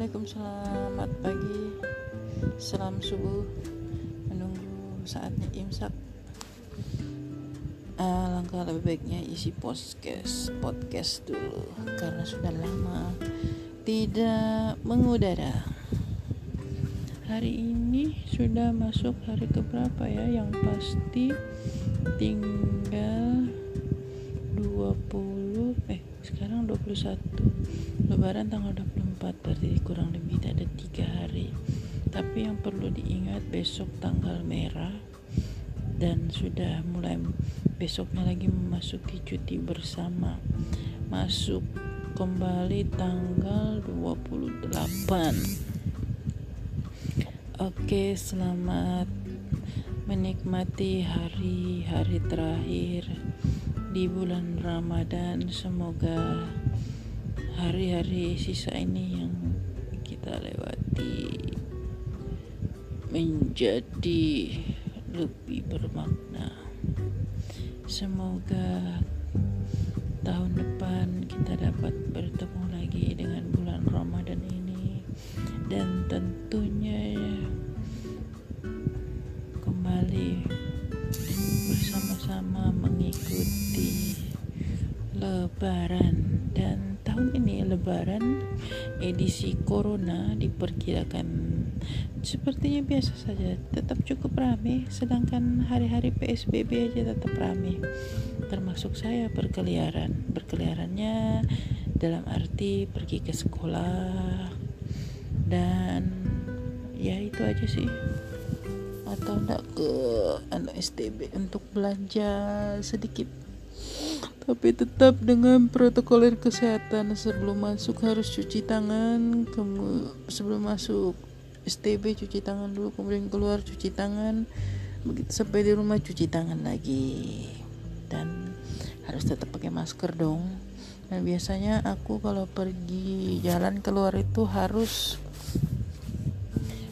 Assalamualaikum selamat pagi. Salam subuh. Menunggu saatnya imsak uh, ah, Langkah lebih baiknya isi podcast Podcast dulu. Karena sudah lama Tidak mengudara. Hari ini sudah masuk hari keberapa ya? Yang pasti tinggal 20 Eh sekarang 21 Lebaran tanggal 20 24 berarti kurang lebih ada tiga hari. Tapi yang perlu diingat besok tanggal merah dan sudah mulai besoknya lagi memasuki cuti bersama. Masuk kembali tanggal 28 Oke, selamat menikmati hari-hari terakhir di bulan Ramadan. Semoga hari-hari sisa ini yang kita lewati menjadi lebih bermakna. Semoga tahun depan kita dapat bertemu lagi dengan bulan Ramadan ini dan tentunya kembali bersama-sama mengikuti lebaran dan tahun ini lebaran edisi corona diperkirakan sepertinya biasa saja tetap cukup ramai sedangkan hari-hari PSBB aja tetap ramai termasuk saya berkeliaran. Berkeliarannya dalam arti pergi ke sekolah dan ya itu aja sih. Atau enggak ke anak STB untuk belanja sedikit tapi tetap dengan protokol kesehatan. Sebelum masuk harus cuci tangan sebelum masuk STB cuci tangan dulu kemudian keluar cuci tangan. Begitu sampai di rumah cuci tangan lagi. Dan harus tetap pakai masker dong. Dan biasanya aku kalau pergi jalan keluar itu harus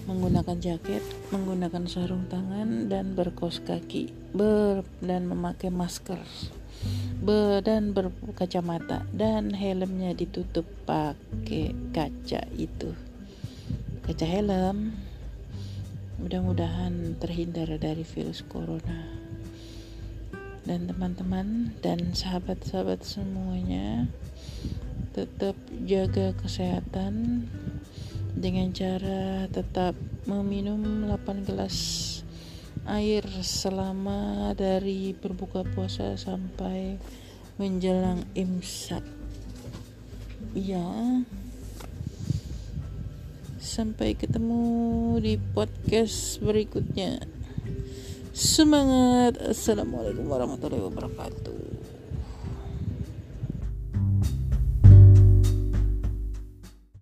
menggunakan jaket, menggunakan sarung tangan dan berkos kaki, ber dan memakai masker, dan berkacamata dan helmnya ditutup pakai kaca itu, kaca helm. Mudah-mudahan terhindar dari virus corona. Dan teman-teman dan sahabat-sahabat semuanya tetap jaga kesehatan dengan cara tetap meminum 8 gelas air selama dari berbuka puasa sampai menjelang imsak. Ya sampai ketemu di podcast berikutnya. Semangat. Assalamualaikum warahmatullahi wabarakatuh